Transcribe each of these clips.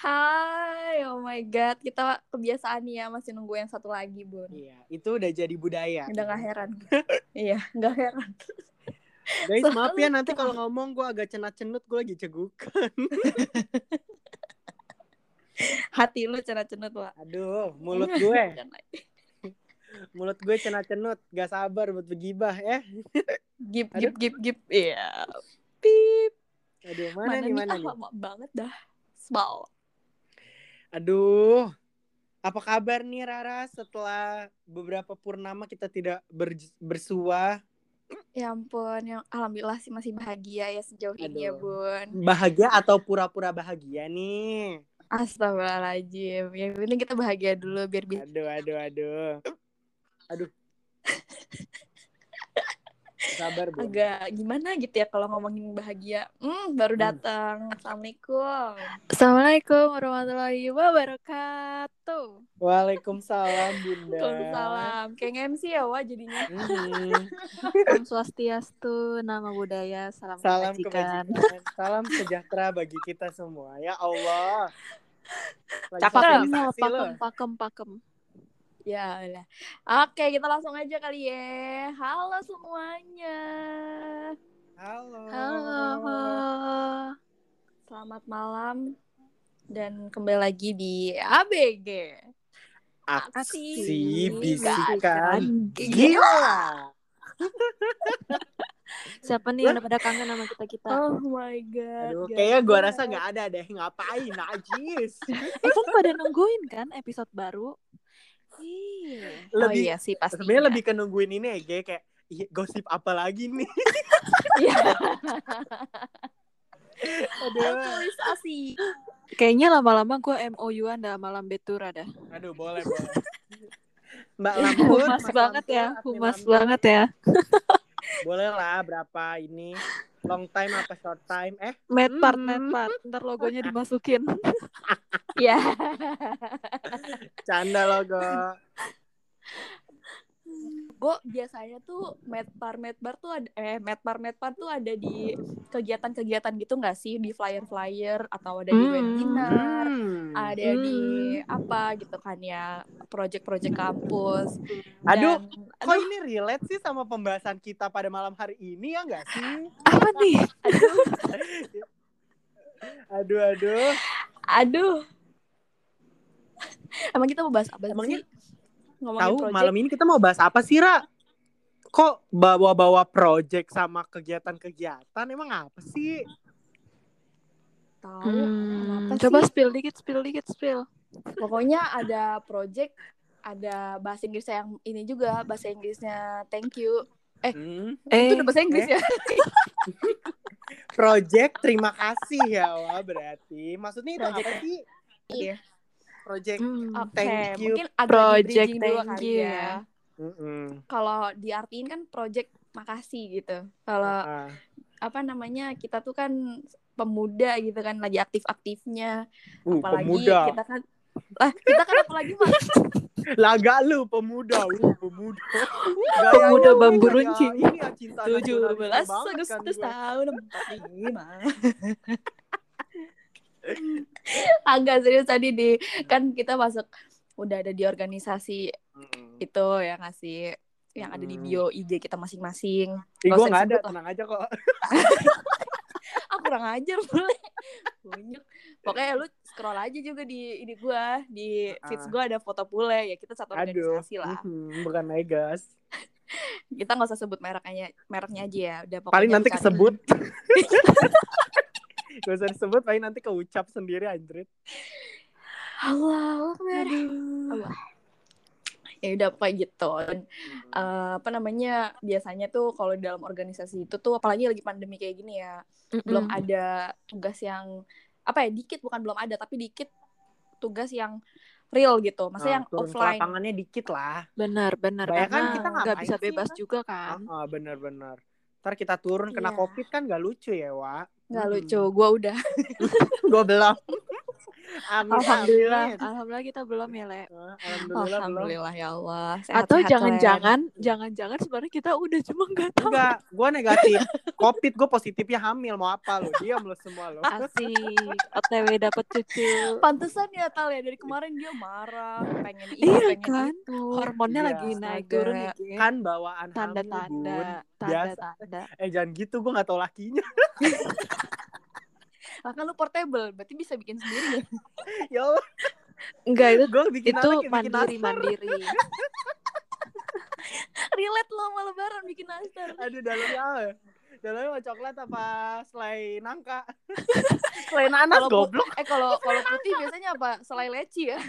Hai, oh my god, kita kebiasaan nih ya masih nunggu yang satu lagi, Bun. Iya, itu udah jadi budaya. Udah gak heran. iya, gak heran. Guys, maaf ya nanti kalau ngomong gue agak cenat-cenut, gue lagi cegukan. Hati lu cenat-cenut, Wak. Aduh, mulut gue. mulut gue cenat-cenut, gak sabar buat begibah ya. Gip, Aduh. gip, gip, gip. Iya. Pip. Aduh, mana, nih, mana Ah, nih? lama banget dah. Small. Aduh, apa kabar nih Rara setelah beberapa purnama kita tidak ber- bersua? Ya ampun, yang alhamdulillah sih masih bahagia ya sejauh ini ya, Aduh. Bun. Bahagia atau pura-pura bahagia nih? Astagfirullahaladzim. Yang penting kita bahagia dulu biar bisa. Aduh, aduh, aduh. Aduh. Sabar, Bu. agak gimana gitu ya kalau ngomongin bahagia. Hmm, baru Hmm. datang. Assalamualaikum. Assalamualaikum warahmatullahi wabarakatuh. Waalaikumsalam, Bunda. Waalaikumsalam. Kayak MC ya, Wah jadinya. Om Swastiastu, nama budaya, salam, Salam kebajikan. kebajikan. Salam sejahtera bagi kita semua. Ya Allah. Lagi Cakep. lo. Pakem, pakem, pakem. Ya udah. Oke, kita langsung aja kali ya. Halo semuanya. Halo. Halo. Selamat malam dan kembali lagi di ABG. Aksi bisikan Gila. gila. Siapa nih yang udah pada kangen sama kita kita? Oh my god. Aduh, kayaknya gua rasa nggak ada deh. Ngapain, najis. Eh kan pada nungguin kan episode baru? Iya. Oh Lebih, iya sih pasti. sebenarnya lebih ke nungguin ini ya, kayak "Ih, gosip apa lagi nih? Iya. Aduh. Aktualisasi. Kayaknya lama-lama gue MOU-an dah malam betura dah. Aduh, boleh, boleh. Mbak Lampur, Humas Mas banget ya, humas banget ya. Boleh lah berapa ini long time apa short time? Eh, Medpart, Hmm. medpart. Ntar logonya dimasukin. Ya. canda logo. Gue biasanya tuh medpar medbar tuh ada eh medpar medpar tuh ada di kegiatan-kegiatan gitu nggak sih di flyer-flyer atau ada di Hmm. webinar, Hmm. ada di apa gitu kan ya project-project kampus. Aduh, Dan- Kok ini relate sih sama pembahasan kita pada malam hari ini ya nggak sih? Apa nih? Aduh, aduh. aduh. Emang kita mau bahas apa Emangnya sih? Ngomongin Tahu project. malam ini kita mau bahas apa sih, Ra? Kok bawa-bawa project sama kegiatan-kegiatan emang apa sih? Tahu. Hmm, coba sih? spill dikit, spill dikit, spill. Pokoknya ada project, ada bahasa Inggrisnya yang ini juga, bahasa Inggrisnya thank you. Hmm, Itu Eh, udah bahasa Inggris eh. ya? project terima kasih ya, wah berarti. Maksudnya itu Project. apa sih? Iya. Project. hmm. Oke, Thank you. mungkin agak Project thank kali you ya. ya. Kalau diartiin kan project makasih gitu. Kalau Ah. apa namanya kita tuh kan pemuda gitu kan lagi aktif-aktifnya. Uh, Apalagi pemuda. kita kan lah kita kan apalagi mas Laga lu pemuda, uh, pemuda. Gaya Pemuda bambu runcing. Ya tujuh belas kan Agustus tahun empat lima agak serius tadi di kan kita masuk udah ada di organisasi Mm-mm. itu ya ngasih yang ada di Hmm. bio IG kita masing-masing. Ih, Nggak gue nggak ada, lah. tenang aja kok. Ah kurang ajar boleh. Banyak. Pokoknya lu scroll aja juga di ini gua di feeds gua ada foto bule ya kita satu Aduh, organisasi lah. mhm, bukan Megas. Kita nggak usah sebut mereknya mereknya aja ya. Udah pokoknya Paling nanti dicari. kesebut. Gak usah disebut, paling nanti keucap sendiri anjrit. Allah Allah. Ya udah kayak gitu. Dan, eh, apa namanya biasanya tuh kalau di dalam organisasi itu tuh apalagi lagi pandemi kayak gini ya belum Mm-mm. ada tugas yang apa ya dikit bukan belum ada tapi dikit tugas yang real gitu maksudnya yang Nah, turun ke offline lapangannya dikit lah. Benar, benar. Bayangkan Karena kita nggak bisa sih, bebas kan? juga kan. Ah, bener-bener. Ntar kita turun kena Iya. covid kan gak lucu ya, Wak. Nggak Mhm. lucu gue udah Gue belum. Amin, Alhamdulillah, amin. alhamdulillah kita belum ya, Le. Eh, Alhamdulillah, belum. Alhamdulillah ya Allah. Atau Sehat-sehat, jangan-jangan, jangan-jangan sebenarnya kita udah cuma nggak tahu. Enggak, gue negatif. Covid gue positifnya hamil. Mau apa lu? Diam lu semua lu. Asik, OTW dapat cucu. Pantesan ya Tal ya dari kemarin dia marah, pengen ini, Iya pengen kan? itu. Hormonnya Iya. lagi naik turun Ge. Kan bawaan. Tanda-tanda, tanda-tanda. Eh jangan gitu, gue gak tau lakinya. Lah kan lu portable, berarti bisa bikin sendiri ya. ya Allah, Enggak itu gue bikin itu anak bikin mandiri mandiri. Relate lo sama lebaran bikin nastar. Aduh, dalamnya apa ya? Dalamnya mau coklat apa selai nangka? selai nanas, goblok. Eh kalau kalau putih biasanya apa? Selai leci ya.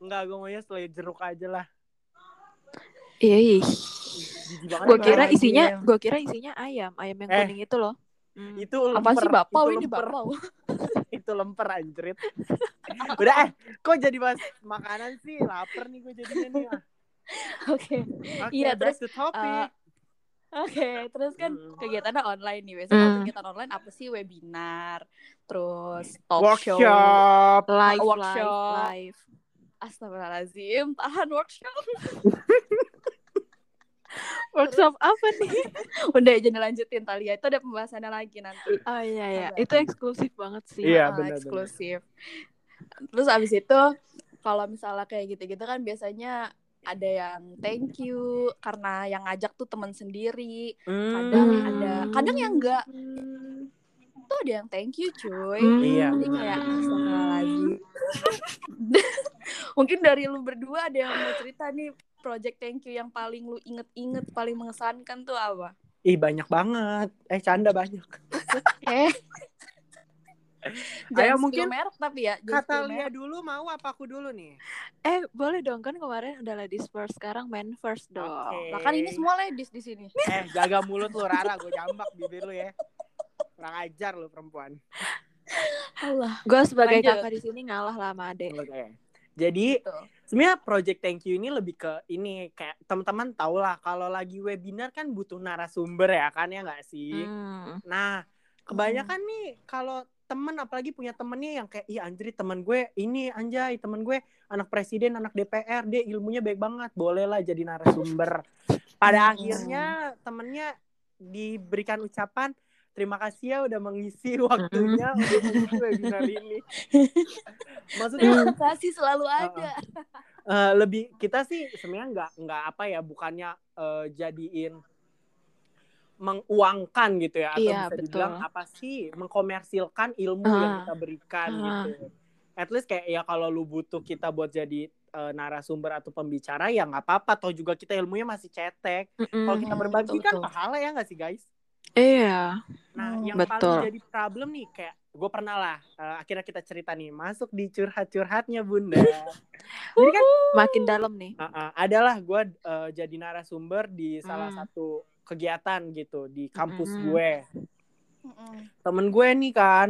Enggak, gue maunya selai jeruk aja lah. Iya. Gua kan? kira isinya, ya. gua kira isinya ayam, ayam yang Eh. kuning itu loh. Hmm. itu Apa lemper, sih bapau itu ini lemper. bapau? itu lemper anjrit. Udah eh, kok jadi bahas makanan sih? Lapar nih gue jadinya nih. ah. Oke. Oke, Iya, back terus, topic. eh, Oke, terus kan Hmm. kegiatannya online nih. Biasanya Hmm. kegiatan online apa sih? Webinar, terus talk show, Workshop. live, workshop. live, live. Astagfirullahaladzim, tahan workshop. Workshop apa nih? Udah jangan lanjutin Talia, itu ada pembahasannya lagi nanti. Oh iya ya, itu eksklusif banget sih. Iya, Ah, benar, eksklusif. Terus abis itu kalau misalnya kayak gitu-gitu kan biasanya ada yang thank you karena yang ngajak tuh teman sendiri. Kadang Hmm. ada, kadang yang enggak tuh ada yang thank you cuy. Hmm. Iya, Jadi kayak astagfirullahaladzim. Mungkin dari lu berdua ada yang mau cerita nih project thank you yang paling lu inget-inget, paling mengesankan tuh apa? Ih, banyak banget. Eh, canda banyak. Eh. Ayo, mungkin merek tapi ya. Kata Lia dulu mau apa aku dulu nih? Eh, boleh dong kan kemarin udah ladies first, sekarang men first dong. Oke. Lah kan ini semua ladies di sini. Eh, jaga mulut lu Rara, gue jambak bibir lu ya. Kurang ajar lu perempuan. Allah. Gue sebagai Lanjut. kakak di sini ngalah lah sama Ade. Oke. Jadi Gitu. Sebenarnya project thank you ini lebih ke ini kayak teman-teman tau lah kalau lagi webinar kan butuh narasumber ya kan ya nggak sih. Hmm. Nah kebanyakan nih kalau temen apalagi punya temennya yang kayak iya anjir temen gue ini anjay temen gue anak presiden anak DPR dia ilmunya baik banget boleh lah jadi narasumber pada Hmm. akhirnya temennya diberikan ucapan terima kasih ya udah mengisi waktunya untuk mengisi webinar ini maksudnya Terima kasih selalu ada. eh, lebih kita sih sebenarnya nggak nggak apa ya bukannya eh, jadiin menguangkan gitu ya atau Iya, bisa betul. dibilang apa sih mengkomersilkan ilmu yang Ah. kita berikan Ah. gitu. At least kayak ya kalau lu butuh kita buat jadi eh, narasumber atau pembicara ya nggak apa-apa atau juga kita ilmunya masih cetek. Kalau kita Mm, berbagi betul, kan betul. pahala ya nggak sih guys? Iya. Nah, Hmm, yang betul. paling jadi problem nih kayak gue pernah lah eh, akhirnya kita cerita nih masuk di curhat-curhatnya bunda. Jadi kan Makin dalam nih. Uh, uh, adalah gue jadi narasumber di salah Hmm. satu kegiatan gitu di kampus Mm. gue. Mm-mm. Temen gue nih kan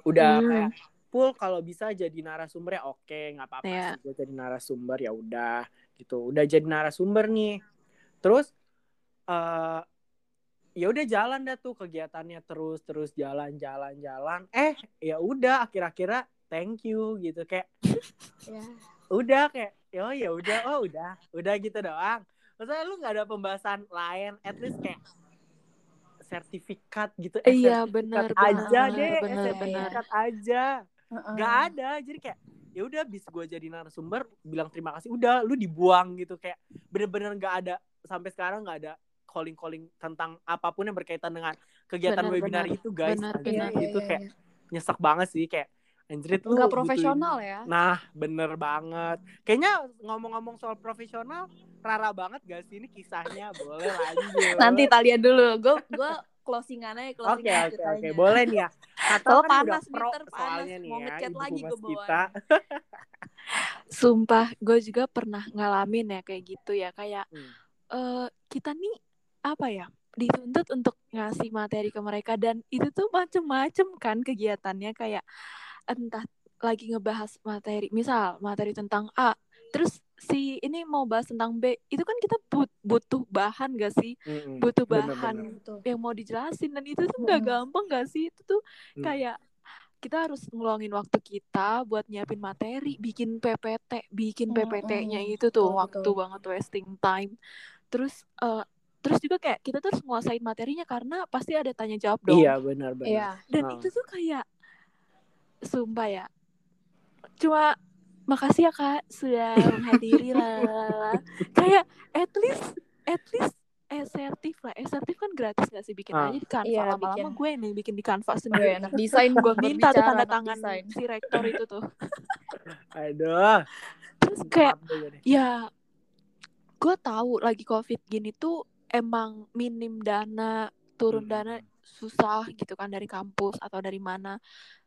udah Hmm. kayak full kalau bisa jadi narasumber ya oke nggak apa-apa Iya. sih gue jadi narasumber ya udah gitu udah jadi narasumber nih terus eh ya udah jalan dah tuh kegiatannya terus terus jalan jalan jalan eh ya udah akhir-akhirnya thank you gitu kayak Ya. udah kayak oh ya udah oh udah udah gitu doang maksudnya lu nggak ada pembahasan lain at least kayak sertifikat gitu eh, Iya, sertifikat benar, aja deh eh, benar, sertifikat aja Heeh. nggak ada jadi kayak ya udah bis gue jadi narasumber bilang terima kasih udah lu dibuang gitu kayak bener-bener nggak ada sampai sekarang nggak ada calling calling tentang apa pun yang berkaitan dengan kegiatan Benar, webinar benar. itu guys Benar, Anjir, Iya, iya, itu iya, kayak iya. nyesek banget sih kayak anjrit lu Nggak profesional ya. Nah, bener banget. Kayaknya ngomong-ngomong soal profesional, Rara banget gak sih ini kisahnya? Boleh lanjut. Nanti Talia dulu. Gue gue closingan aja Oke, oke, oke. Boleh nih ya. Kata Soalnya kan udah panas pro Ter, panas. soalnya nih Mau ya. ngechat lagi bawaannya. kita. Sumpah, gue juga pernah ngalamin ya kayak gitu ya. Kayak Hmm. eh kita nih apa ya dituntut untuk ngasih materi ke mereka dan itu tuh macem-macem kan kegiatannya kayak entah lagi ngebahas materi misal materi tentang A terus si ini mau bahas tentang B itu kan kita but- butuh bahan gak sih Mm-mm. butuh Bener, bahan bener. Betul. yang mau dijelasin dan itu tuh nggak gampang gak sih itu tuh Hmm. kayak kita harus ngeluangin waktu kita buat nyiapin materi, bikin PPT, bikin PPT-nya itu tuh Betul, waktu betul. banget wasting time. Terus eh, terus juga kayak kita tuh harus nguasain materinya karena pasti ada tanya jawab dong. Iya benar benar. Iya. Dan Ah. itu tuh kayak sumpah ya. Cuma makasih ya Kak sudah menghadiri lah. kayak at least at least esertif lah. Esertif kan gratis gak sih bikin Ah. aja di Canva. Iya, Lama-lama bikin. gue nih bikin di Canva Gue sendiri. anak desain gue minta tuh tanda tangan desain. si rektor itu tuh. Aduh. Terus kayak ya gue tahu lagi covid gini tuh emang minim dana turun Hmm. dana susah gitu kan dari kampus atau dari mana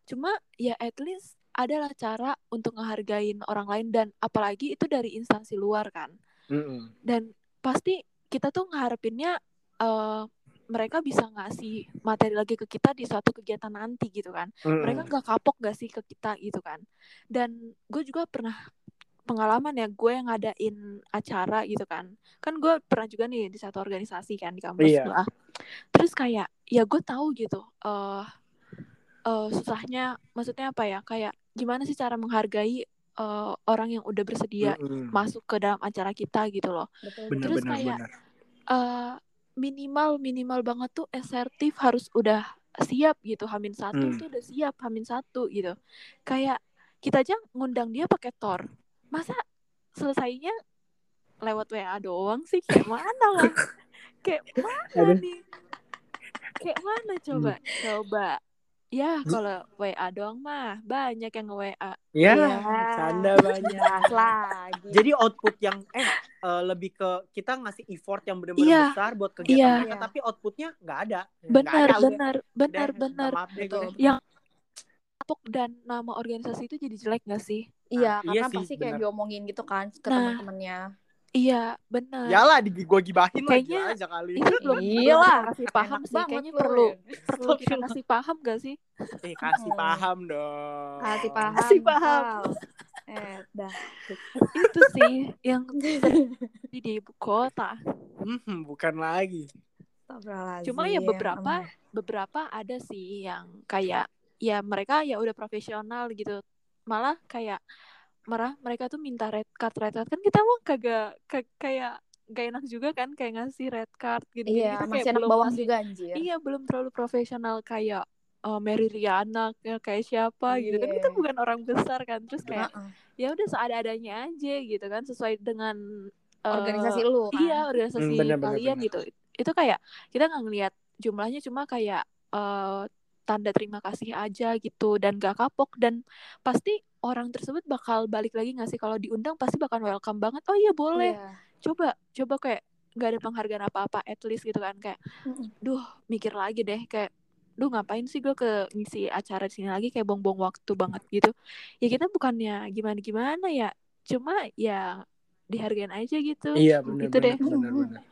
cuma ya at least adalah cara untuk ngehargain orang lain dan apalagi itu dari instansi luar kan Mm-mm. dan pasti kita tuh ngeharapinnya eh, mereka bisa ngasih materi lagi ke kita di suatu kegiatan nanti gitu kan Mm-mm. mereka nggak kapok gak sih ke kita gitu kan dan gue juga pernah pengalaman ya gue yang ngadain acara gitu kan kan gue pernah juga nih di satu organisasi kan di kampus Iya. gue terus kayak ya gue tahu gitu eh eh, susahnya maksudnya apa ya kayak gimana sih cara menghargai eh, orang yang udah bersedia Mm-mm. masuk ke dalam acara kita gitu loh. Bener Terus bener kayak- bener. eh minimal minimal banget tuh asertif harus udah siap gitu Hamin satu Hmm. tuh udah siap Hamin satu gitu kayak kita aja ngundang dia pakai tor masa selesainya lewat WA doang sih kayak mana lah kayak mana Aduh. nih kayak mana coba coba ya kalau WA doang mah banyak yang nge WA Ya, Iya. canda banyak. Lagi. Jadi output yang eh eh, lebih ke kita ngasih effort yang benar-benar Iya. besar buat kegiatan Iya. mereka, Iya. tapi outputnya nggak ada. Benar ada, udah. benar Udah, benar minta benar Maaf. Betul. yang dan nama organisasi itu jadi jelek gak sih Iya, Nah, iya karena sih, pasti kayak benar. diomongin gitu kan ke Nah. teman-temannya. iya benar Yalah, di gue gibahin lah Kayaknya gila aja kali. ini belum Iya lah, kasih paham sih banget kayaknya lu, perlu ya. perlu kita kasih paham gak sih Eh, kasih Oh. paham dong. Kasih paham. Kasih paham. Eh, dah. itu sih yang di ibu kota Hmm, bukan lagi. Cuma ya beberapa beberapa ada sih yang kayak ya mereka ya udah profesional gitu malah kayak marah mereka tuh minta red card red card kan kita mau kagak ka- kayak gak enak juga kan kayak ngasih red card gitu Iya, gitu masih anak bawang juga anjir. iya belum terlalu profesional kayak eh, Mary Riana kayak kayak siapa gitu kan kita Iya. bukan orang besar kan terus kayak Heeh. ya udah seada-adanya aja gitu kan sesuai dengan eh, Organisasi lu kan. iya organisasi Hmm, benar, kalian benar. gitu itu kayak kita nggak ngelihat jumlahnya cuma kayak eh, tanda terima kasih aja gitu dan gak kapok. Dan pasti orang tersebut bakal balik lagi nggak sih? Kalau diundang pasti bakal welcome banget. Oh iya boleh. Iya. coba coba kayak nggak ada penghargaan apa-apa at least gitu kan. Kayak duh mikir lagi deh. Kayak duh ngapain sih gue ke ngisi acara di sini lagi? Kayak bong-bong waktu banget gitu. Ya kita bukannya gimana-gimana ya. Cuma ya dihargain aja gitu. Iya, benar Gitu deh. benar benar.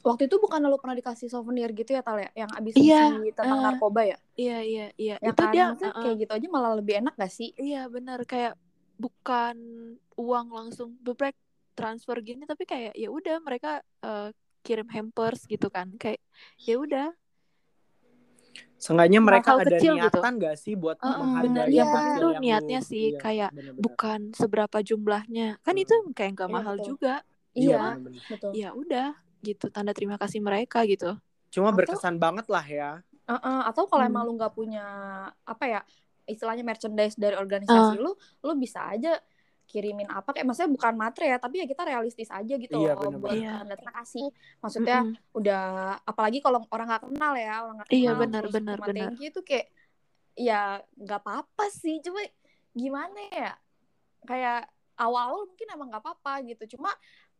Waktu itu bukan lu pernah dikasih souvenir gitu ya Tal ya? Yang abis Iya, tentang eh, narkoba ya? iya iya iya Ya itu kan? dia Maksudnya uh-uh. kayak gitu aja malah lebih enak gak sih? iya benar kayak bukan uang langsung bebrek transfer gini tapi kayak ya udah mereka eh, kirim hampers gitu kan kayak ya udah Seenggaknya mereka Hal ada kecil gitu. niatan gak sih buat Heeh, menghargai penting tuh yang niatnya lu- sih, iya, kayak benar-benar. bukan seberapa jumlahnya kan Hmm. itu kayak gak Iya, mahal betul. juga Iya, Iya, ya udah gitu tanda terima kasih mereka gitu Cuma Atau- berkesan banget lah ya. Uh-uh, Atau kalau Hmm. emang lu nggak punya apa ya istilahnya merchandise dari organisasi lu, lu bisa aja kirimin apa kayak maksudnya bukan materi ya tapi ya kita realistis aja gitu Iya, loh buat Iya. tanda terima kasih maksudnya Mm-mm. udah apalagi kalau orang nggak kenal ya orang nggak kenal Iya, benar, benar, cuma benar. thank you itu kayak ya nggak apa-apa sih cuma gimana ya kayak awal mungkin emang nggak apa-apa gitu cuma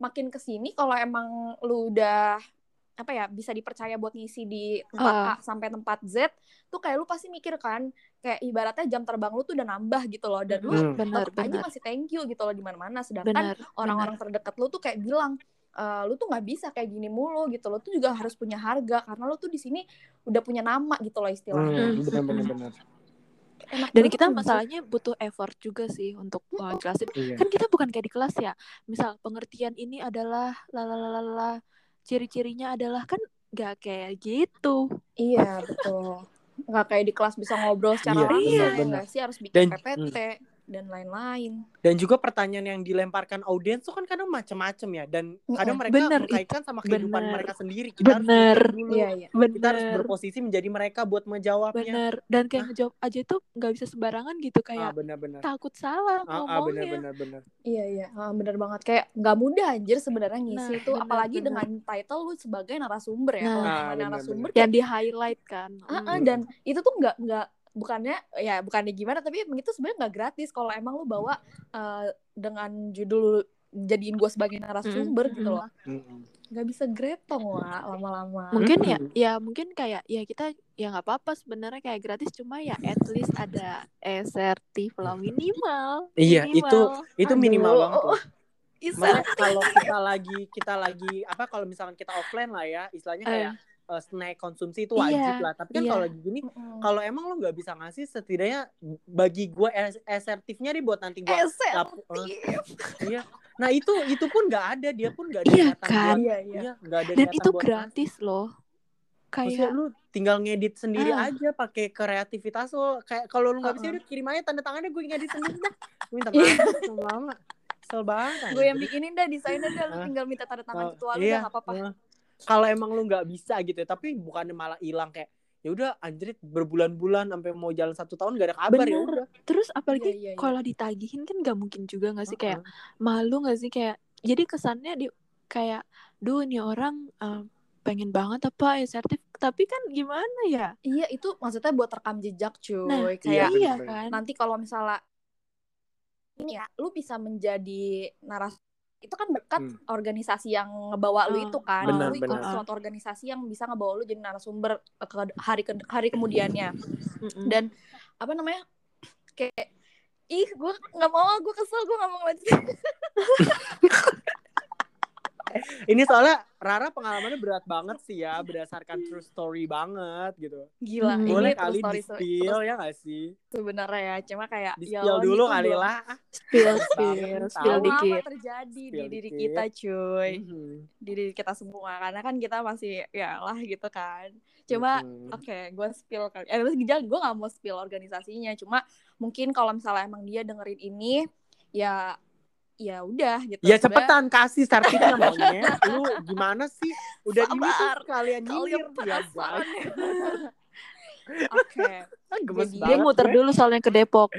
makin ke sini kalau emang lu udah apa ya bisa dipercaya buat ngisi di tempat Ah. A sampai tempat Z tuh kayak lu pasti mikir kan kayak ibaratnya jam terbang lu tuh udah nambah gitu loh dan lu Hmm. benar tetap aja benar masih thank you gitu loh di mana-mana sedangkan orang-orang terdekat lu tuh kayak bilang "Eh, lu tuh nggak bisa kayak gini mulu gitu lo tuh juga harus punya harga karena lu tuh di sini udah punya nama gitu loh istilahnya Hmm, benar-benar benar. Enak dan kita masalahnya butuh effort juga sih untuk uh, jelasin Iya. kan kita bukan kayak di kelas ya. Misal pengertian ini adalah lalalala ciri-cirinya adalah kan gak kayak gitu. Iya betul. Nggak kayak di kelas bisa ngobrol secara Iya, langsung iya, ya sih? Harus bikin Dan- PPT dan lain-lain Dan juga pertanyaan yang dilemparkan audiens tuh kan kadang macem-macem ya. Dan kadang mereka Bener, mengkaitkan sama kehidupan bener. mereka sendiri. Kita Bener. harus dulu. iya iya Kita harus bener berposisi menjadi mereka buat menjawabnya. bener dan kayak ngejawab aja tuh nggak bisa sembarangan gitu Ah, kayak benar-benar. takut salah Ah, ah, ngomongnya benar-benar benar. iya iya Ah, bener banget kayak nggak mudah anjir sebenarnya ngisi Nah, itu bener, apalagi bener. dengan title lu sebagai narasumber ya Nah. kalau Ah, nama bener, narasumber yang di highlight kan Ah, ah, dan itu tuh nggak nggak bukannya ya bukannya gimana tapi emang itu sebenarnya nggak gratis. Kalau emang lu bawa eh, dengan judul jadiin gue sebagai narasumber Mm, gitu mm. loh nggak bisa gretong lah lama-lama. Mungkin ya ya mungkin kayak ya kita ya nggak apa-apa sebenarnya kayak gratis. Cuma ya at least ada esertif lah minimal Iya, itu itu Aduh. minimal banget loh. Kalau kita lagi kita lagi apa kalau misalkan kita offline lah ya, istilahnya kayak eh, snack konsumsi itu wajib Iya, lah. Tapi kan iya. kalau lagi gini Mm-mm. kalau emang lo nggak bisa ngasih setidaknya bagi gue asertifnya nih buat nanti gue Esertif. iya nah itu itu pun nggak ada dia pun nggak ada Iya kan? buat- iya iya iya nggak ada dan itu gratis loh ngasih. Maksudnya kayak lu tinggal ngedit sendiri Ah. aja pakai kreativitas lo kayak kalau lu nggak bisa Uh-uh. udah kirim aja tanda tangannya gue ngedit sendiri dah Gue minta Iya. maaf sama lama kesel banget gue yang bikinin dah desainnya dah lu Ah. tinggal minta tanda tangan Oh, ketua lu iya, dah nggak apa-apa eh. Kalau emang lu nggak bisa gitu ya, tapi bukannya malah hilang kayak ya udah anjrit berbulan-bulan sampai mau jalan satu tahun gak ada kabar ya udah. Terus apalagi Iya, iya, iya. kalau ditagihin kan nggak mungkin juga nggak sih? Kayak Uh-uh. malu nggak sih? Kayak jadi kesannya di kayak duh nih orang eh, pengen banget apa esertif tapi kan gimana ya? Iya itu maksudnya buat rekam jejak cuy. Nah kayak iya, kan? nanti kalau misalnya ini ya lu bisa menjadi naras itu kan berkat Hmm. organisasi yang ngebawa lu Oh, itu kan Benar, lu ikut benar. suatu organisasi yang bisa ngebawa lu jadi narasumber ke hari ke hari kemudiannya dan apa namanya kayak ih gue nggak mau gue kesel gue nggak mau lanjut ini soalnya Rara pengalamannya berat banget sih ya berdasarkan true story banget gitu gila Hmm. ini boleh terus kali story di spill ya gak sih sebenarnya ya cuma kayak di ya spill dulu itu kali lah Ah, spill spill spill dikit lama terjadi di Spill diri dikit. kita cuy Mhm. di diri kita semua karena kan kita masih ya lah gitu kan cuma Mhm. Oke, gue spill kali. Eh, gejala gue gak mau spill organisasinya. Cuma mungkin kalau misalnya emang dia dengerin ini, ya ya udah gitu. Ya cepetan kasih sertifnya maunya. Lu gimana sih? Udah ini tuh kalian nyindir ya ya. Oke, Ah, Gemes Jadi- dia banget muter gue. dulu soalnya ke Depok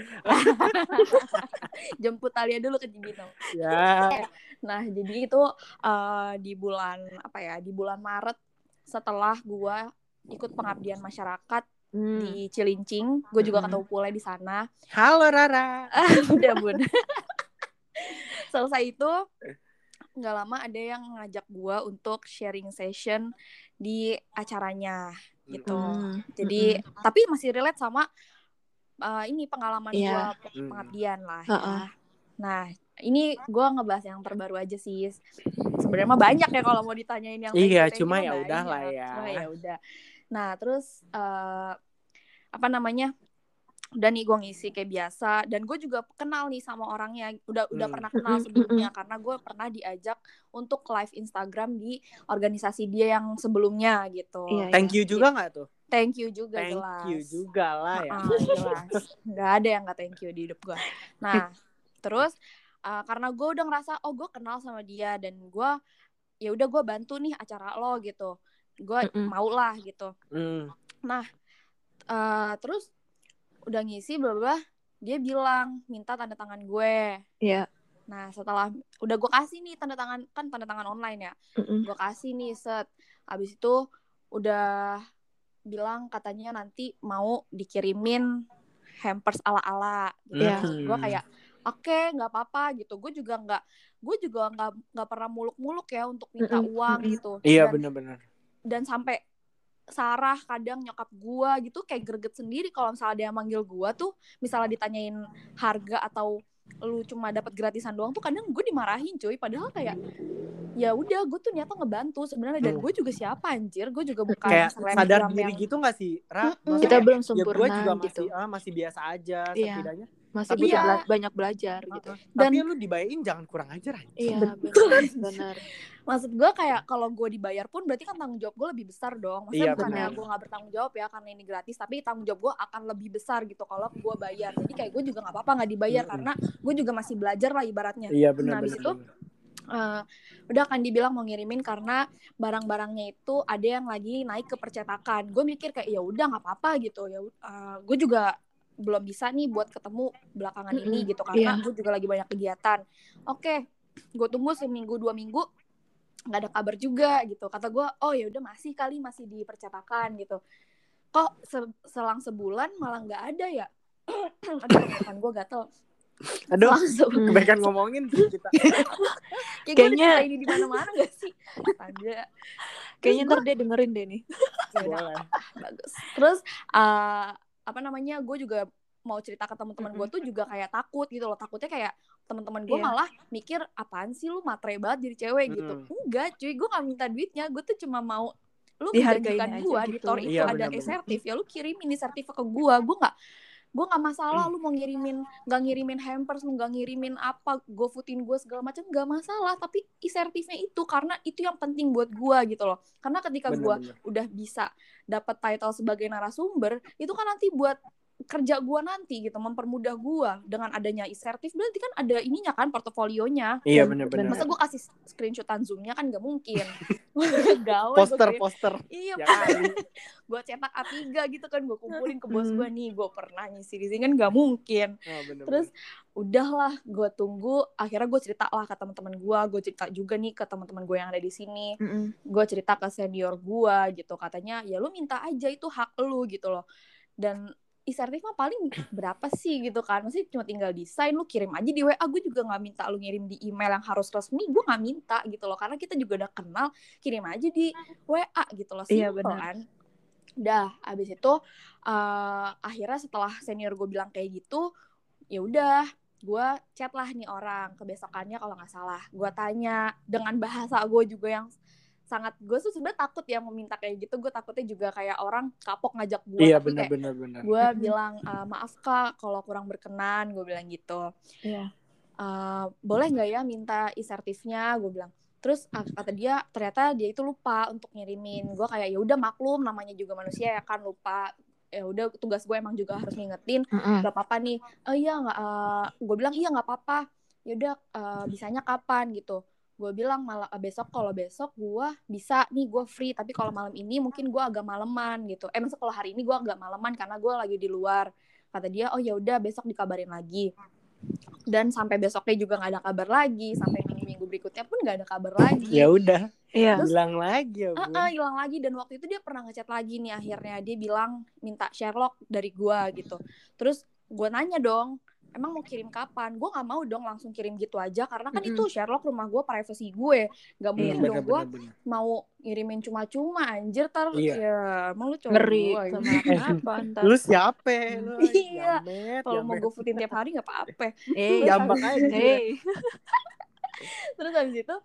jemput Talia dulu ke Cibinong. Ya. Nah, jadi itu eh, di bulan apa ya? Di bulan Maret setelah gue ikut pengabdian masyarakat Hmm. di Cilincing, gue juga Hmm. ketemu Pule di sana. Halo Rara. udah bun selesai itu nggak lama ada yang ngajak gua untuk sharing session di acaranya gitu Hmm. jadi tapi masih relate sama uh, ini pengalaman gua pe- Hmm. pengabdian lah Ha-ha. ya nah ini gua ngebahas yang terbaru aja sih sebenarnya mah banyak ya kalau mau ditanyain yang Iya, you, thank cuma ya udah lah ya. Cuma ya udah nah terus uh, apa namanya udah nih gue ngisi kayak biasa dan gue juga kenal nih sama orangnya udah udah Hmm. pernah kenal sebelumnya karena gue pernah diajak untuk live Instagram di organisasi dia yang sebelumnya gitu Iya, Thank you juga nggak tuh? thank you juga Thank jelas you juga lah ya. Ah, jelas nggak ada yang nggak thank you di hidup gue nah terus uh, karena gue udah ngerasa oh gue kenal sama dia dan gue ya udah gue bantu nih acara lo gitu gue Mm-mm. mau lah gitu Hmm. Uh, terus udah ngisi bla bla dia bilang minta tanda tangan gue Iya. nah setelah udah gue kasih nih tanda tangan kan tanda tangan online ya Mm-mm. gue kasih nih set abis itu udah bilang katanya nanti mau dikirimin hampers ala ala gitu Iya. Maksud gue kayak oke nggak apa-apa gitu gue juga nggak gue juga nggak nggak pernah muluk-muluk ya untuk minta uang gitu Iya dan, benar-benar. dan sampai Sarah kadang nyokap gua gitu kayak greget sendiri kalau misalnya dia manggil gua tuh misalnya ditanyain harga atau lu cuma dapat gratisan doang tuh kadang gue dimarahin cuy padahal kayak ya udah gue tuh nyata ngebantu sebenarnya dan gue juga siapa anjir gue juga bukan Kayak sadar yang- diri gitu nggak sih, Ra? Maksudnya Kita belum ya gue sempurna juga gitu. masih ah, masih biasa aja Iya. setidaknya masih Tapi butuh ya- bela- banyak belajar gitu Dan- Tapi lu dibayain jangan kurang ajar aja. iya Betul. benar benar maksud gue kayak kalau gue dibayar pun berarti kan tanggung jawab gue lebih besar dong. Maksudnya Iya, bukannya gue nggak bertanggung jawab ya karena ini gratis tapi tanggung jawab gue akan lebih besar gitu kalau gue bayar. Jadi kayak gue juga nggak apa-apa nggak dibayar Mm-mm. karena gue juga masih belajar lah ibaratnya. Iya Nah, benar habis itu. Eh, udah akan dibilang mau ngirimin karena barang-barangnya itu ada yang lagi naik ke percetakan. Gue mikir kayak ya udah nggak apa-apa gitu. Ya eh, gue juga belum bisa nih buat ketemu belakangan ini Mm-mm, gitu karena iya. gue juga lagi banyak kegiatan. Oke gue tunggu seminggu dua minggu nggak ada kabar juga gitu kata gue oh ya udah masih kali masih di percetakan gitu kok se- selang sebulan malah nggak ada ya aduh kan gue gatel Aduh, kebaikan ngomongin sih kita. Kayak Kayaknya- ini di mana-mana gak sih? Ada. kayaknya Terus ntar dia dengerin deh nih gua- ya Boleh. bagus. Terus eh, apa namanya? Gue juga mau cerita ke teman-teman gue tuh juga kayak takut gitu loh. Takutnya kayak teman-teman gue Iya. malah mikir apaan sih lu matre banget jadi cewek gitu. Mm-mm. Enggak, cuy, gue gak minta duitnya. Gue tuh cuma mau lu aja gue di gitu. Tor itu Iya, ada e-sertif ya lu kirimin e-sertif ke gue gue nggak gue nggak masalah lu mau ngirimin nggak ngirimin hampers lu nggak ngirimin apa gofoodin gue segala macam nggak masalah tapi e-sertifnya itu karena itu yang penting buat gue gitu loh karena ketika gue udah bisa dapat title sebagai narasumber itu kan nanti buat kerja gue nanti gitu mempermudah gue dengan adanya e-sertif berarti kan ada ininya kan portofolionya Iya benar-benar. masa gue kasih screenshotan zoomnya kan nggak mungkin gua Poster kirim. poster. iya Ya kali. gue cetak A3 gitu kan gue kumpulin ke bos Hmm. gue nih gue pernah ngisi di sini kan nggak mungkin Oh, benar-benar. terus udahlah gue tunggu akhirnya gue cerita lah ke teman-teman gue gue cerita juga nih ke teman-teman gue yang ada di sini Mm-mm. gue cerita ke senior gue gitu katanya ya lu minta aja itu hak lu gitu loh dan e-sertif mah paling berapa sih gitu kan? Masih cuma tinggal desain lu kirim aja di WA gue juga nggak minta lu ngirim di email yang harus resmi. Gue nggak minta gitu loh karena kita juga udah kenal kirim aja di WA gitu loh. Iya, simple benar. kan? Dah abis itu eh, akhirnya setelah senior gue bilang kayak gitu ya udah gue chat lah nih orang. Kebesokannya kalau nggak salah gue tanya dengan bahasa gue juga yang sangat gue tuh sebenarnya takut ya mau minta kayak gitu. Gue takutnya juga kayak orang kapok ngajak gue Iya tapi kayak benar-benar benar. gue bilang "Eh, maaf kak kalau kurang berkenan gue bilang gitu. Iya. "Eh, boleh nggak ya minta e-sertifnya gue bilang. Terus kata dia ternyata dia itu lupa untuk ngirimin. Gue kayak ya udah maklum namanya juga manusia ya kan lupa. Ya udah tugas gue emang juga harus ngingetin. Mm-mm. gak apa-apa nih. Oh iya nggak gue bilang iya nggak apa-apa. Yaudah eh, bisanya kapan? gitu gue bilang malah eh, besok kalau besok gue bisa nih gue free. Tapi kalau malam ini mungkin gue agak maleman gitu. Eh maksud kalau hari ini gue agak maleman karena gue lagi di luar. Kata dia oh ya udah besok dikabarin lagi. Dan sampai besoknya juga nggak ada kabar lagi. Sampai minggu minggu berikutnya pun nggak ada kabar lagi. Ya udah, Iya. bilang lagi ya. Ah, ah, hilang lagi. Dan waktu itu dia pernah ngechat lagi nih akhirnya. Dia bilang minta Sherlock dari gua gitu. Terus gua nanya dong, emang mau kirim kapan? Gua nggak mau dong langsung kirim gitu aja karena kan Mm-mm. itu Sherlock rumah gua privacy gue. Gak Iya, mungkin dong gua benar benar. mau ngirimin cuma-cuma anjir tar Iya. ya emang lu cowok Ngeri gua, sama gitu. kenapa ntar. Lu siapa? Lu Iya. Kalau mau gue footin tiap hari nggak apa-apa. Eh, jambak aja. Hey. Terus habis itu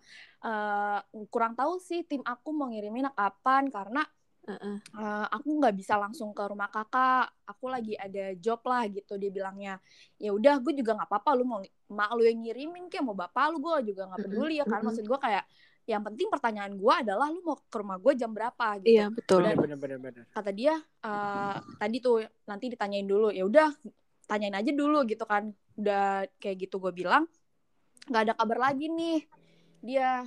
eh, kurang tahu sih tim aku mau ngirimin kapan karena Heeh. Eh, aku nggak bisa langsung ke rumah kakak aku lagi ada job lah gitu dia bilangnya ya udah gue juga nggak apa-apa lu mau mak lu yang ngirimin kayak mau bapak lu gue juga nggak peduli ya kan maksud gue kayak yang penting pertanyaan gue adalah lu mau ke rumah gue jam berapa gitu Iya betul. Benar benar benar benar. kata dia eh, tadi tuh nanti ditanyain dulu ya udah tanyain aja dulu gitu kan udah kayak gitu gue bilang nggak ada kabar lagi nih dia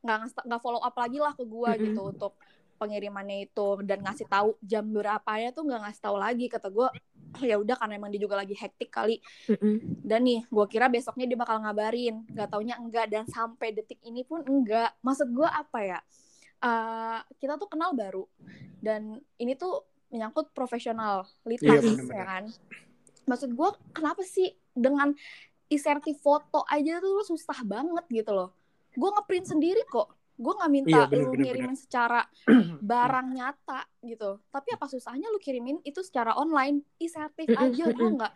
nggak nggak follow up lagi lah ke gue Mm-mm. gitu untuk pengirimannya itu dan ngasih tahu jam berapa ya tuh nggak ngasih tahu lagi. Kata gue ya udah karena emang dia juga lagi hektik kali. Mm-mm. dan nih gue kira besoknya dia bakal ngabarin. Nggak taunya enggak dan sampai detik ini pun enggak. Maksud gue apa ya? Eh, kita tuh kenal baru dan ini tuh menyangkut profesional Iya, litas bener-bener. ya kan? Maksud gue kenapa sih dengan isertif foto aja tuh lu susah banget gitu loh? Gue ngeprint sendiri kok gue nggak minta Iya, bener, lu bener, ngirimin secara barang nyata gitu. Tapi apa susahnya lu kirimin itu secara online? Isertif aja gue nggak?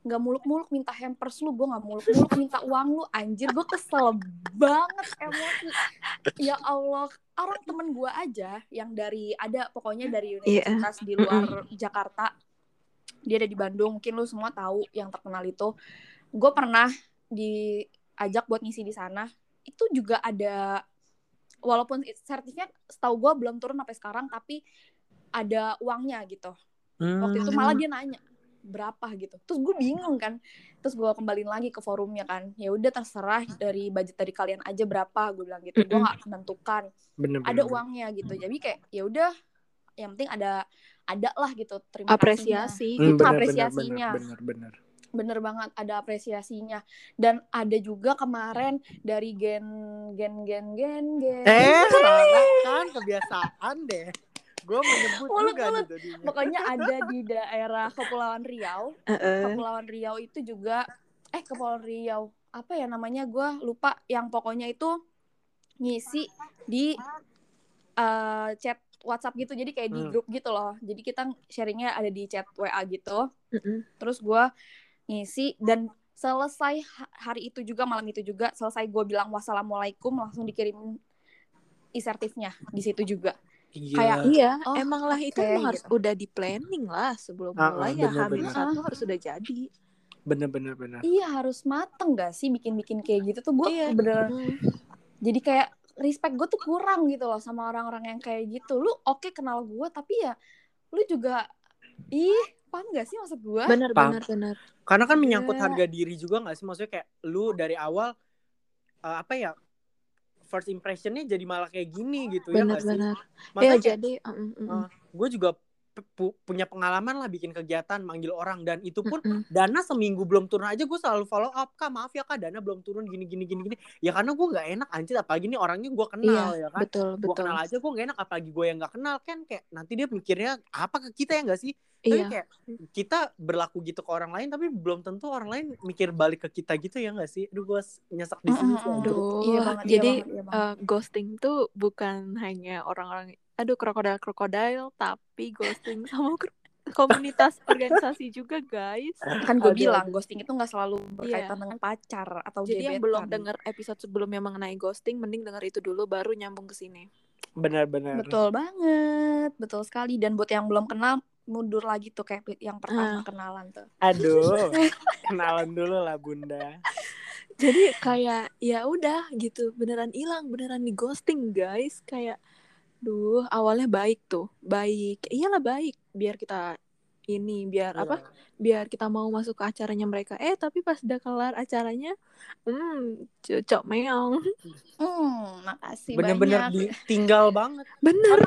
Nggak muluk-muluk minta hampers lu gue nggak muluk-muluk minta uang lu. Anjir gue kesel banget emosi. Ya Allah orang temen gue aja yang dari ada pokoknya dari Iya. universitas di luar Jakarta. Dia ada di Bandung mungkin lu semua tahu yang terkenal itu. Gue pernah diajak buat ngisi di sana. Itu juga ada walaupun sertifikatnya setahu gue belum turun sampai sekarang tapi ada uangnya gitu. Waktu itu malah dia nanya berapa? gitu. Terus gue bingung kan. Terus gue kembaliin lagi ke forumnya kan. Ya udah terserah dari budget dari kalian aja berapa gue bilang gitu. Gue nggak menentukan. Bener, ada bener. uangnya gitu. Jadi kayak ya udah yang penting ada ada lah gitu terima kasihnya. Apresiasi Hmm, gitu. bener, apresiasinya. bener, bener, bener. bener banget ada apresiasinya. Dan ada juga kemarin dari gen gen gen gen gen. Eh, Rara, kan kebiasaan deh. Gue menyebut Mulut, juga mulut. nih pokoknya ada di daerah Kepulauan Riau. Heeh. Kepulauan Riau itu juga eh Kepulauan Riau apa ya namanya? Gue lupa yang pokoknya itu ngisi di eh, chat WhatsApp gitu. Jadi kayak di Hmm. grup gitu loh. Jadi kita sharingnya ada di chat WA gitu. Terus gue ngisi dan selesai ha- hari itu juga malam itu juga selesai gue bilang wassalamualaikum langsung dikirim isertifnya di situ juga Iya. kayak, Iya, Oh, emang lah itu emang harus gitu. udah di planning lah sebelum Ah, mulai ya bener, hamil bener. satu harus sudah jadi. bener bener bener. iya harus mateng gak sih bikin-bikin kayak gitu tuh gue Iya. bener Mm. jadi kayak respect gue tuh kurang gitu loh sama orang-orang yang kayak gitu lu oke kenal gue tapi ya lu juga ih paham gak sih maksud gue Benar Paham. benar benar. Karena kan menyangkut Iya. harga diri juga gak sih? Maksudnya kayak lu dari awal eh, apa ya? First impressionnya jadi malah kayak gini gitu ya Benar gak sih? benar. Ya Makanya kayak jadi mm, mm. Ah. gue juga pu- pu- punya pengalaman lah bikin kegiatan manggil orang dan itu pun Mm-mm. dana seminggu belum turun aja gue selalu follow up kak maaf ya kak dana belum turun gini gini gini gini ya karena gue nggak enak anjir apalagi nih orangnya gue kenal Iya, ya kan betul gue betul. kenal aja gue gak enak apalagi gue yang nggak kenal kan kayak nanti dia mikirnya apa ke kita ya nggak sih tapi Iya. kayak kita berlaku gitu ke orang lain tapi belum tentu orang lain mikir balik ke kita gitu ya nggak sih aduh gue nyesek di sini sih Mm-mm. aduh. Aduh, Iya banget, iya jadi banget, iya banget. eh, ghosting tuh bukan hanya orang-orang aduh krokodil krokodil tapi ghosting sama kro- komunitas organisasi juga guys. kan gue Aduh, bilang ghosting itu nggak selalu berkaitan Iya. dengan pacar atau Jadi yang belum dengar episode sebelumnya mengenai ghosting mending dengar itu dulu baru nyambung ke sini. benar-benar betul banget betul sekali dan buat yang belum kenal mundur lagi tuh kayak yang pertama Ah. kenalan tuh aduh kenalan dulu lah bunda Jadi kayak ya udah gitu beneran hilang beneran di ghosting guys kayak duh awalnya baik tuh. Baik. Iyalah baik biar kita ini biar Iya. apa biar kita mau masuk ke acaranya mereka. Eh tapi pas udah kelar acaranya hmm cocok meong. Hmm makasih bener-bener banyak. ditinggal banget. Bener.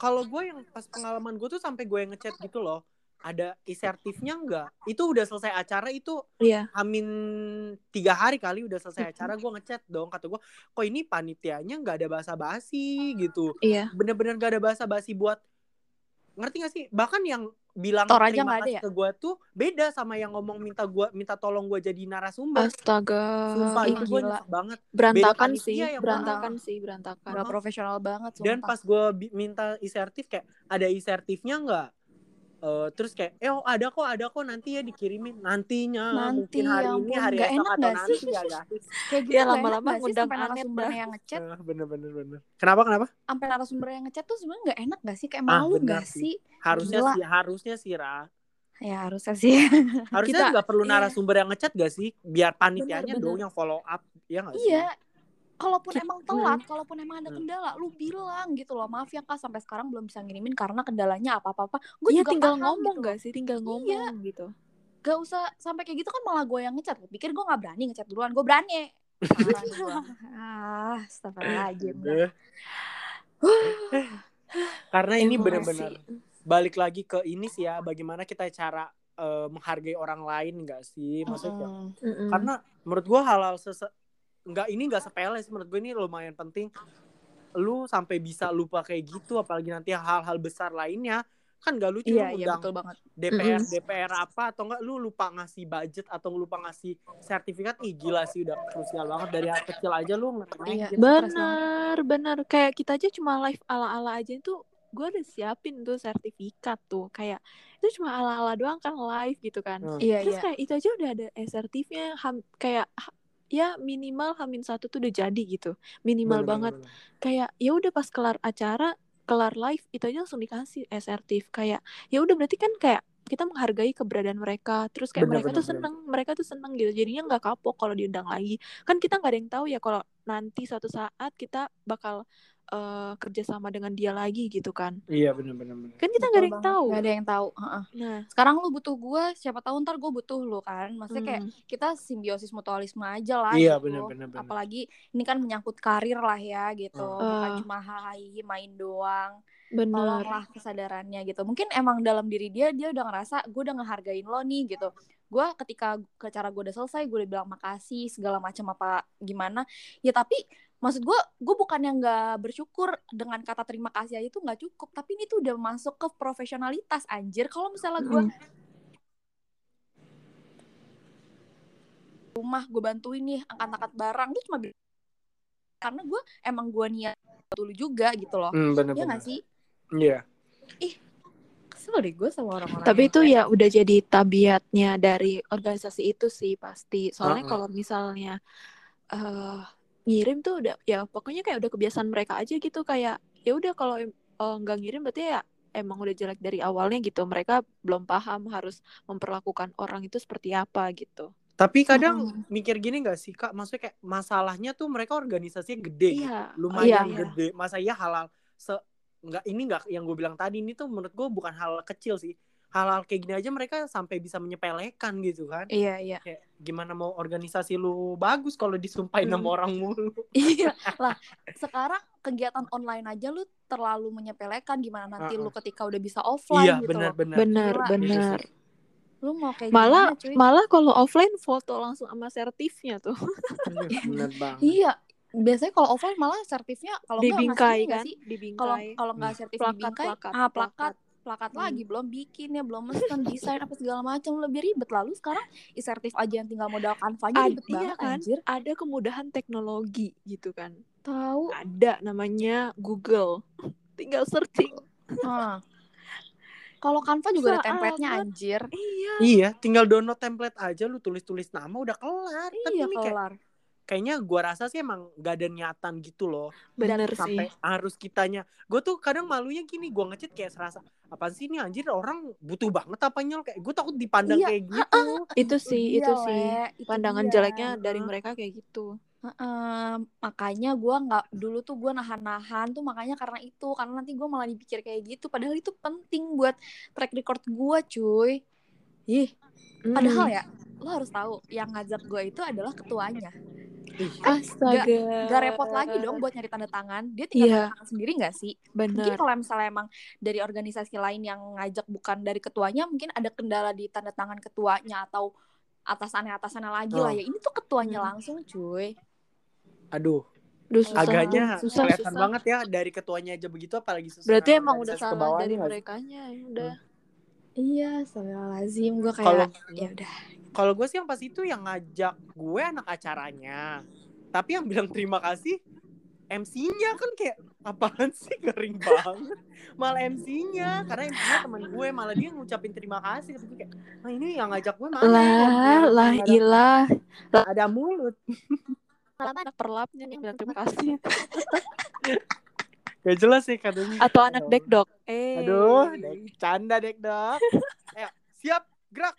Kalau gue yang pas pengalaman gue tuh sampai gue yang ngechat gitu loh ada isertifnya enggak itu udah selesai acara itu iya. Hamin tiga hari kali udah selesai acara gue ngechat dong kata gue kok ini panitianya nggak ada bahasa basi gitu. Iya. Bener-bener gak ada bahasa basi buat ngerti gak sih? Bahkan yang bilang Tor aja terima kasih ya? ke gue tuh beda sama yang ngomong minta gua minta tolong gue jadi narasumber. Astaga. Sumpah ih, itu gue banget. Berantakan sih yang berantakan sih berantakan. Udah profesional banget dan sumpah. pas gue minta isertif kayak ada isertifnya nggak Eh, terus kayak eh oh ada kok ada kok nanti ya dikirimin. Nantinya Nanti, mungkin hari ya ini hari esok enak atau nggak nanti sih? ya guys kayak gitu Ya, lama-lama ngundang narasumber yang ngechat? Eh, bener bener bener. Kenapa kenapa? Sampai narasumber yang ngechat tuh sebenarnya nggak enak gak sih? Kayak Ah, malu benar gak sih. sih? Harusnya Gila. sih harusnya sih Ra. Ya harusnya sih. Harusnya Kita- nggak perlu iya. narasumber yang ngechat gak sih? Biar panitianya Bener, dong yang follow up ya nggak sih? Iya kalaupun Kita- emang telat kalaupun emang ada Hmm. kendala lu bilang gitu loh maaf ya kak sampai sekarang belum bisa ngirimin karena kendalanya apa apa apa gue Iya juga tinggal paham ngomong gitu. gak sih tinggal Iya. ngomong gitu gak usah sampai kayak gitu kan malah gue yang ngechat Lu pikir gue nggak berani ngechat duluan gue berani ah astagfirullahaladzim Udah. karena ini benar-benar balik lagi ke ini sih ya bagaimana kita cara eh, menghargai orang lain nggak sih maksudnya Mm-mm. Mm-mm. karena menurut gua halal sese nggak ini nggak sepele sih menurut gue ini lumayan penting lu sampai bisa lupa kayak gitu apalagi nanti hal-hal besar lainnya kan gak lucu iya lu iya betul banget DPR. DPR apa atau enggak lu lupa ngasih budget atau lupa ngasih sertifikat ih gila sih udah krusial banget dari hal kecil aja lu Iya. gitu. Bener, bener. Kayak kita aja cuma live ala-ala aja itu gue udah siapin tuh sertifikat tuh. Kayak itu cuma ala-ala doang kan live gitu kan. Hmm. iya Terus iya kayak itu aja udah ada sertifnya ham, kayak ya minimal hamin satu tuh udah jadi gitu. Minimal Bener, banget. bener, bener. Kayak ya udah pas kelar acara, kelar live itu aja langsung dikasih sertif kayak ya udah berarti kan kayak kita menghargai keberadaan mereka terus kayak Bener, mereka bener, tuh bener. seneng mereka tuh seneng gitu jadinya nggak kapok kalau diundang lagi kan kita nggak ada yang tahu ya kalau nanti suatu saat kita bakal eh, kerjasama dengan dia lagi gitu kan Iya benar-benar. benar. kan kita nggak ada yang tahu nggak ada yang tahu Heeh. nah sekarang lu butuh gue siapa tahu ntar gue butuh lu kan maksudnya kayak mm, kita simbiosis mutualisme aja lah Iya, gitu. benar-benar, benar. apalagi ini kan menyangkut karir lah ya gitu Oh. bukan Ah. cuma hahaha main doang bener tolonglah kesadarannya gitu mungkin emang dalam diri dia dia udah ngerasa gue udah ngehargain lo nih gitu gue ketika ke cara gue udah selesai gue udah bilang makasih segala macam apa gimana ya tapi maksud gue gue bukan yang nggak bersyukur dengan kata terima kasih aja itu nggak cukup tapi ini tuh udah masuk ke profesionalitas anjir kalau misalnya gue Mm. rumah gue bantuin nih angkat-angkat barang lu cuma karena gue emang gue niat dulu juga gitu loh Hmm, ya benar-benar. nggak sih Iya. kesel deh gue sama orang-orang Tapi itu kayak- ya udah jadi tabiatnya dari organisasi itu sih pasti. Soalnya Uh-uh. kalau misalnya eh ngirim tuh udah ya pokoknya kayak udah kebiasaan mereka aja gitu kayak ya udah kalau eh, nggak ngirim berarti ya emang udah jelek dari awalnya gitu. Mereka belum paham harus memperlakukan orang itu seperti apa gitu. Tapi kadang Mm-mm. mikir gini gak sih kak? Maksudnya kayak masalahnya tuh mereka organisasinya gede, gitu. Iya. lumayan iya. gede. Masa iya halal se nggak ini nggak yang gue bilang tadi ini tuh menurut gue bukan hal kecil sih. Hal-hal kayak gini aja mereka sampai bisa menyepelekan gitu kan. iya iya Kayak gimana mau organisasi lu bagus kalau disumpahin Hmm. sama orang mulu. iya lah sekarang kegiatan online aja lu terlalu menyepelekan gimana nanti Uh-uh. lu ketika udah bisa offline Iya gitu benar-benar. Bener, Gila. bener. lu mau kayak Malah gimana cuy malah kalau offline foto langsung sama sertifnya tuh. Bener banget. iya biasanya kalau offline malah sertifnya kalau nggak Dibingkai kan? sih? kalau Dibingkai. kalau nggak sertif Plakat, dibingkai plakat, ah plakat plakat. Plakat Hmm. lagi belum bikin ya belum mesen desain apa segala macam lebih ribet lalu sekarang e-sertif aja yang tinggal modal Canva aja Ad- ribet iya banget kan? anjir Ada kemudahan teknologi gitu kan. tahu Ada namanya Google. Tinggal searching. Ah. kalau Canva juga ada Saat template-nya kan? anjir Iya. Iya, tinggal download template aja lu tulis-tulis nama udah kelar. Tapi iya ini kayak kelar kayaknya gua rasa sih emang gak ada niatan gitu loh. Bener sampai sih. harus kitanya gue tuh kadang malunya gini gue ngechat kayak serasa apa sih ini anjir orang butuh banget apa nyol kayak gue takut dipandang Iya, kayak gitu Itu sih, dia, itu sih. Itu Pandangan dia. jeleknya dari mereka kayak gitu. Heeh, makanya gue nggak dulu tuh gue nahan-nahan tuh makanya karena itu karena nanti gue malah dipikir kayak gitu padahal itu penting buat track record gue cuy ih Hmm. padahal ya lo harus tahu yang ngajak gue itu adalah ketuanya Astaga. gak repot lagi dong buat nyari tanda tangan dia tinggal Iya. tanda tangan sendiri nggak sih mungkin Bener. kalau misalnya emang dari organisasi lain yang ngajak bukan dari ketuanya mungkin ada kendala di tanda tangan ketuanya atau atasannya atasannya lagi lah Oh. ya ini tuh ketuanya Hmm. langsung cuy aduh Duh, susah. agaknya susah, kelihatan susah. banget ya dari ketuanya aja begitu apalagi susunan Berarti emang udah salah dari merekanya. ya Udah. Iya, lazim gue kayak kalau ya udah. kalau gue sih yang pas itu yang ngajak gue anak acaranya tapi yang bilang terima kasih MC-nya kan kayak apaan sih garing banget malah MC-nya karena MC-nya teman gue malah dia ngucapin terima kasih gue kayak nah ini yang ngajak gue mana Lah, Yang lah ada- ilah. ada mulut Anak perlapnya nih bilang terima kasih. gak jelas sih katanya Atau anak Aduh. dekdok. Eh. aduh dek canda dek dok ayo siap gerak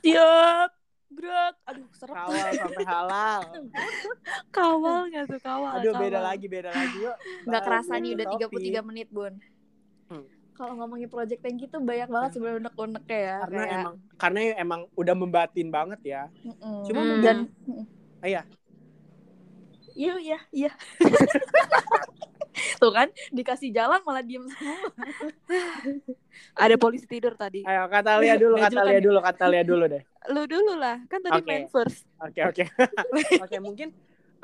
Siap. Gerak. Aduh, serem. kawal sampai halal Kawal nggak tuh kawal. aduh beda kawal. lagi beda lagi yuk Nggak kerasa ke nih udah topik. 33 menit, Bun. Hmm. Kalau ngomongin project tank itu banyak banget sebenarnya unek-uneknya ya. karena kayak, emang karena emang udah membatin banget ya Mm-mm. Cuma Hmm. mungkin- dan Ah, iya. Iya, iya, iya. Tuh kan, dikasih jalan malah diem semua. Ada polisi tidur tadi. ayo kata Lia dulu kata kan Lia ya? dulu kata Lia dulu deh Lu dulu lah, kan tadi Oke. main first. Oke oke oke mungkin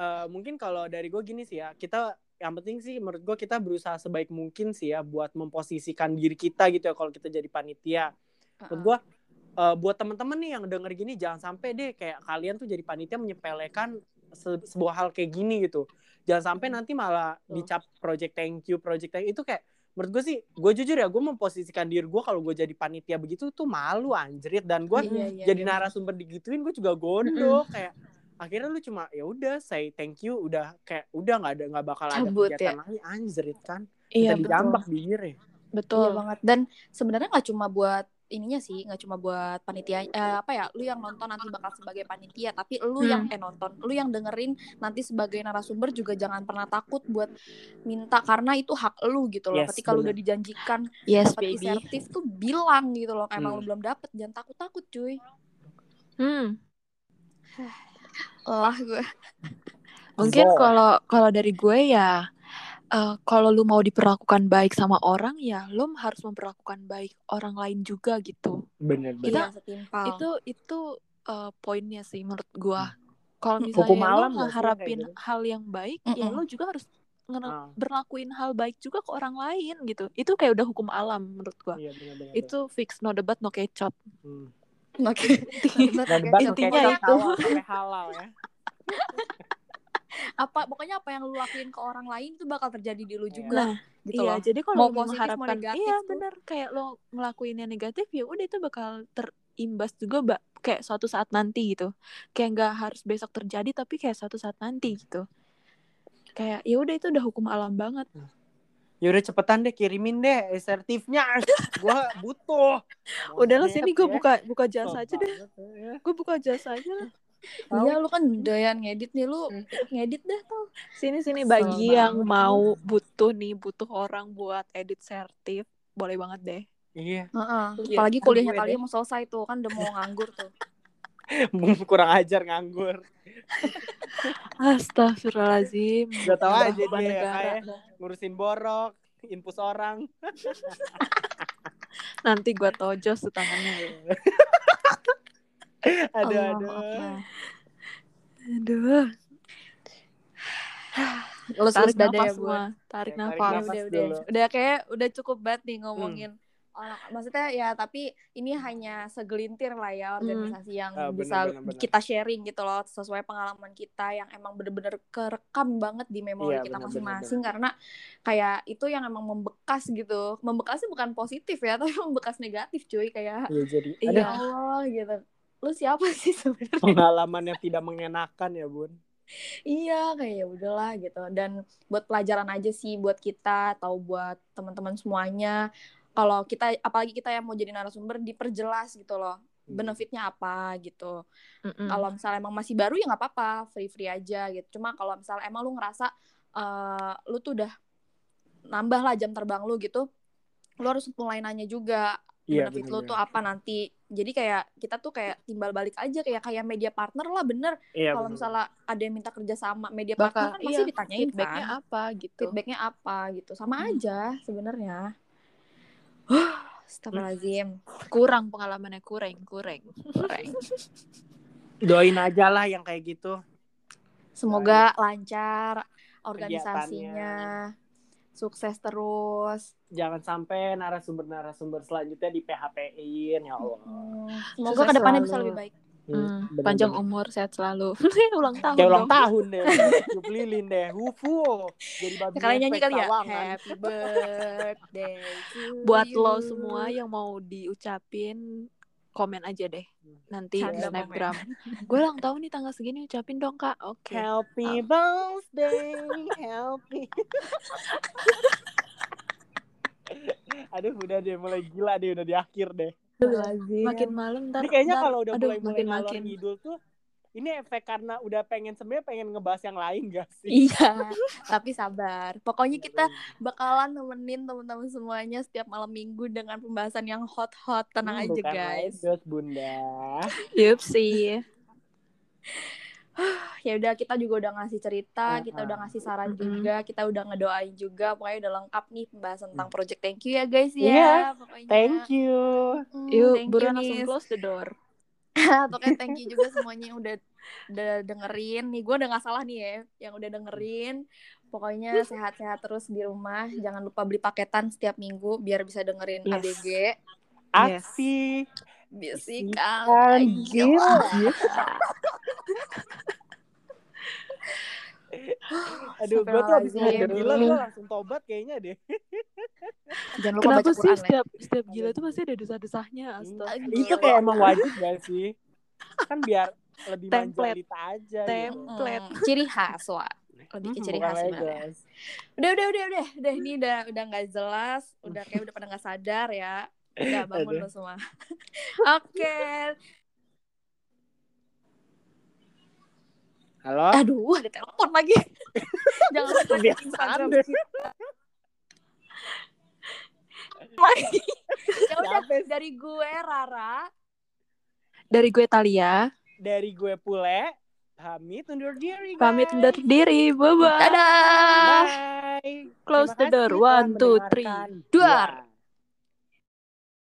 eh, mungkin kalau dari gue gini sih ya kita yang penting sih menurut gue kita berusaha sebaik mungkin sih ya buat memposisikan diri kita gitu ya kalau kita jadi panitia. Menurut gue eh, buat temen-temen nih yang denger gini jangan sampai deh kayak kalian tuh jadi panitia menyepelekan se- sebuah hal kayak gini gitu. Jangan sampai nanti malah dicap project thank you project thank you. Itu kayak menurut gue sih gue jujur ya gue memposisikan diri gue kalau gue jadi panitia begitu tuh malu anjrit. Dan gue Iya, iya, jadi iya. narasumber digituin gue juga gondok. Kayak akhirnya lu cuma ya udah say thank you. Udah kayak udah nggak ada nggak bakal ada Cabut kegiatan lagi. Anjrit kan. Iya, kita dijambak bibir ya Iya betul. banget. Dan sebenarnya nggak cuma buat ininya sih nggak cuma buat panitia eh, apa ya lu yang nonton nanti bakal sebagai panitia tapi lu Hmm. yang eh nonton lu yang dengerin nanti sebagai narasumber juga jangan pernah takut buat minta karena itu hak lu gitu loh Yes, ketika lu udah dijanjikan Yes, dapat insentif tuh bilang gitu loh emang Hmm. lu belum dapet jangan takut takut cuy Hmm. lah gue Mungkin kalau kalau dari gue ya eh, kalau lu mau diperlakukan baik sama orang ya lu harus memperlakukan baik orang lain juga gitu. bener Kita- bener Iya, Itu itu eh, poinnya sih menurut gua. Kalau Hukum misalnya alam lu kayak gitu? hal yang baik, ya Mm-mm. lu juga harus Ah. berlakuin hal baik juga ke orang lain gitu. Itu kayak udah hukum alam menurut gua. iya bener bener Itu fix no debat no kecot. Hmm. oke dan Bener, kayak debat. Intinya kayak itu. halal halal ya apa pokoknya apa yang lu lakuin ke orang lain tuh bakal terjadi di lu Iya. juga Nah, gitu iya, loh jadi kalau Mau lu positif, mau mengharapkan negatif iya tuh. bener kayak lo ngelakuin yang negatif ya udah itu bakal terimbas juga mbak kayak suatu saat nanti gitu kayak nggak harus besok terjadi tapi kayak suatu saat nanti gitu kayak ya udah itu udah hukum alam banget ya udah cepetan deh kirimin deh insentifnya gua butuh udah lah sini gue ya. buka buka jasa aja deh ya. gue buka jasa aja lah. Iya lu kan doyan ngedit nih lu Hmm. ngedit dah tuh sini sini Kesel bagi yang banget. mau butuh nih butuh orang buat edit sertif boleh banget deh iya Heeh. Iya, apalagi ke kuliahnya deh. mau selesai tuh kan udah mau nganggur tuh kurang ajar nganggur Astagfirullahaladzim tahu Nambah aja dia ya, kayak. dah. ngurusin borok infus orang Nanti gue tojos tuh tangannya aduh Allah, aduh. Akbar. Aduh. Lulus Tarik dada nafas ya gue semua. Tarik Ya, tarik nafas udah nafas udah. dulu. udah udah kayak udah cukup banget nih ngomongin orang. Maksudnya ya tapi ini hanya segelintir lah ya organisasi yang Ah, bener, bisa bener, bener. kita sharing gitu loh sesuai pengalaman kita yang emang bener-bener kerekam banget di memori Iya, kita masing-masing. karena kayak itu yang emang membekas gitu. Membekasnya bukan positif ya tapi membekas negatif cuy. Kayak Iya jadi ya Allah gitu lu siapa sih sebenarnya pengalaman yang tidak mengenakan ya bun Iya, kayak ya udahlah gitu. Dan buat pelajaran aja sih buat kita atau buat teman-teman semuanya. Kalau kita apalagi kita yang mau jadi narasumber diperjelas gitu loh. Benefitnya apa gitu. Kalau misalnya emang masih baru ya nggak apa-apa, free-free aja gitu. Cuma kalau misalnya emang lu ngerasa eh, lu tuh udah nambah lah jam terbang lu gitu, lu harus mulai nanya juga Iya, benefit lu bener-bener. tuh apa nanti. Jadi kayak kita tuh kayak timbal balik aja kayak kayak media partner lah bener. Iya kalau misalnya ada yang minta kerja sama media bakal partner kan pasti iya, ditanyain feedbacknya kan. apa gitu. Feedbacknya apa gitu. Sama Hmm. aja sebenarnya. Astagfirullahaladzim. Kurang pengalamannya kurang kurang kurang doain aja lah yang kayak gitu. Semoga lancar organisasinya. Kegiatannya. Sukses terus. Jangan sampai narasumber-narasumber selanjutnya di PHP-in ya Allah. Hmm, semoga Sukses ke depannya selalu. bisa lebih baik. Hmm, bener-bener. panjang umur sehat selalu. Ulang tahun kayak ulang dong. tahun deh. Tiup lilin deh. Wufu. Jadi babi kalian nyanyi kali ya? happy birthday to buat you. lo semua yang mau diucapin komen aja deh nanti di Canda snapgram. Gue ulang tahun nih tanggal segini ucapin dong kak. Oke. Happy birthday, happy. Aduh, udah deh mulai gila deh, udah di akhir deh. Makin malam ntar Ini kayaknya ntar- kalau udah aduh, mulai mulai makin ngalor makin ngidul tuh, ini efek karena udah pengen sebenarnya pengen ngebahas yang lain gak sih? Iya, tapi sabar. Pokoknya kita bakalan nemenin teman-teman semuanya setiap malam minggu dengan pembahasan yang hot-hot. Tenang Hmm, aja, bukan guys. Aegos, bunda. yup sih Ya udah kita juga udah ngasih cerita, Ah, kita ah. udah ngasih saran Mm-mm. juga, kita udah ngedoain juga. Pokoknya udah lengkap nih pembahasan tentang project thank you ya, guys ya. Iya, Pokoknya. Thank you. Hmm, yuk buruan langsung close the door Pokoknya thank you juga semuanya yang udah udah dengerin. Nih gue udah gak salah nih ya yang udah dengerin. Pokoknya sehat-sehat terus di rumah. Jangan lupa beli paketan setiap minggu biar bisa dengerin Yes. ADG. Aksi. Bisikan Bisikan gila. Aduh, gue tuh abis ngomong gila, gue langsung tobat kayaknya deh. Jangan lupa kenapa baca sih Quran ya. setiap setiap gila tuh pasti ada desah-desahnya astaga Gila. Itu kayak emang wajib gak sih? Kan biar lebih Template. aja gitu. Template. Hmm, ciri khas, Wak. Lebih ke Hmm, ciri khas sebenarnya. Udah, udah, udah, udah. Udah, ini udah udah nggak jelas. Udah kayak udah pada nggak sadar ya. Udah bangun Aduh. lo semua. Oke. Halo? Aduh, ada telepon lagi. Jangan lupa Kebiasaan Instagram. Lagi. ya udah dari gue Rara. Dari gue Talia, Dari gue Pule, pamit undur diri guys. pamit undur diri. Bye-bye. Dadah. Bye. Close Terima the door. One, two, three. Duar. Ya.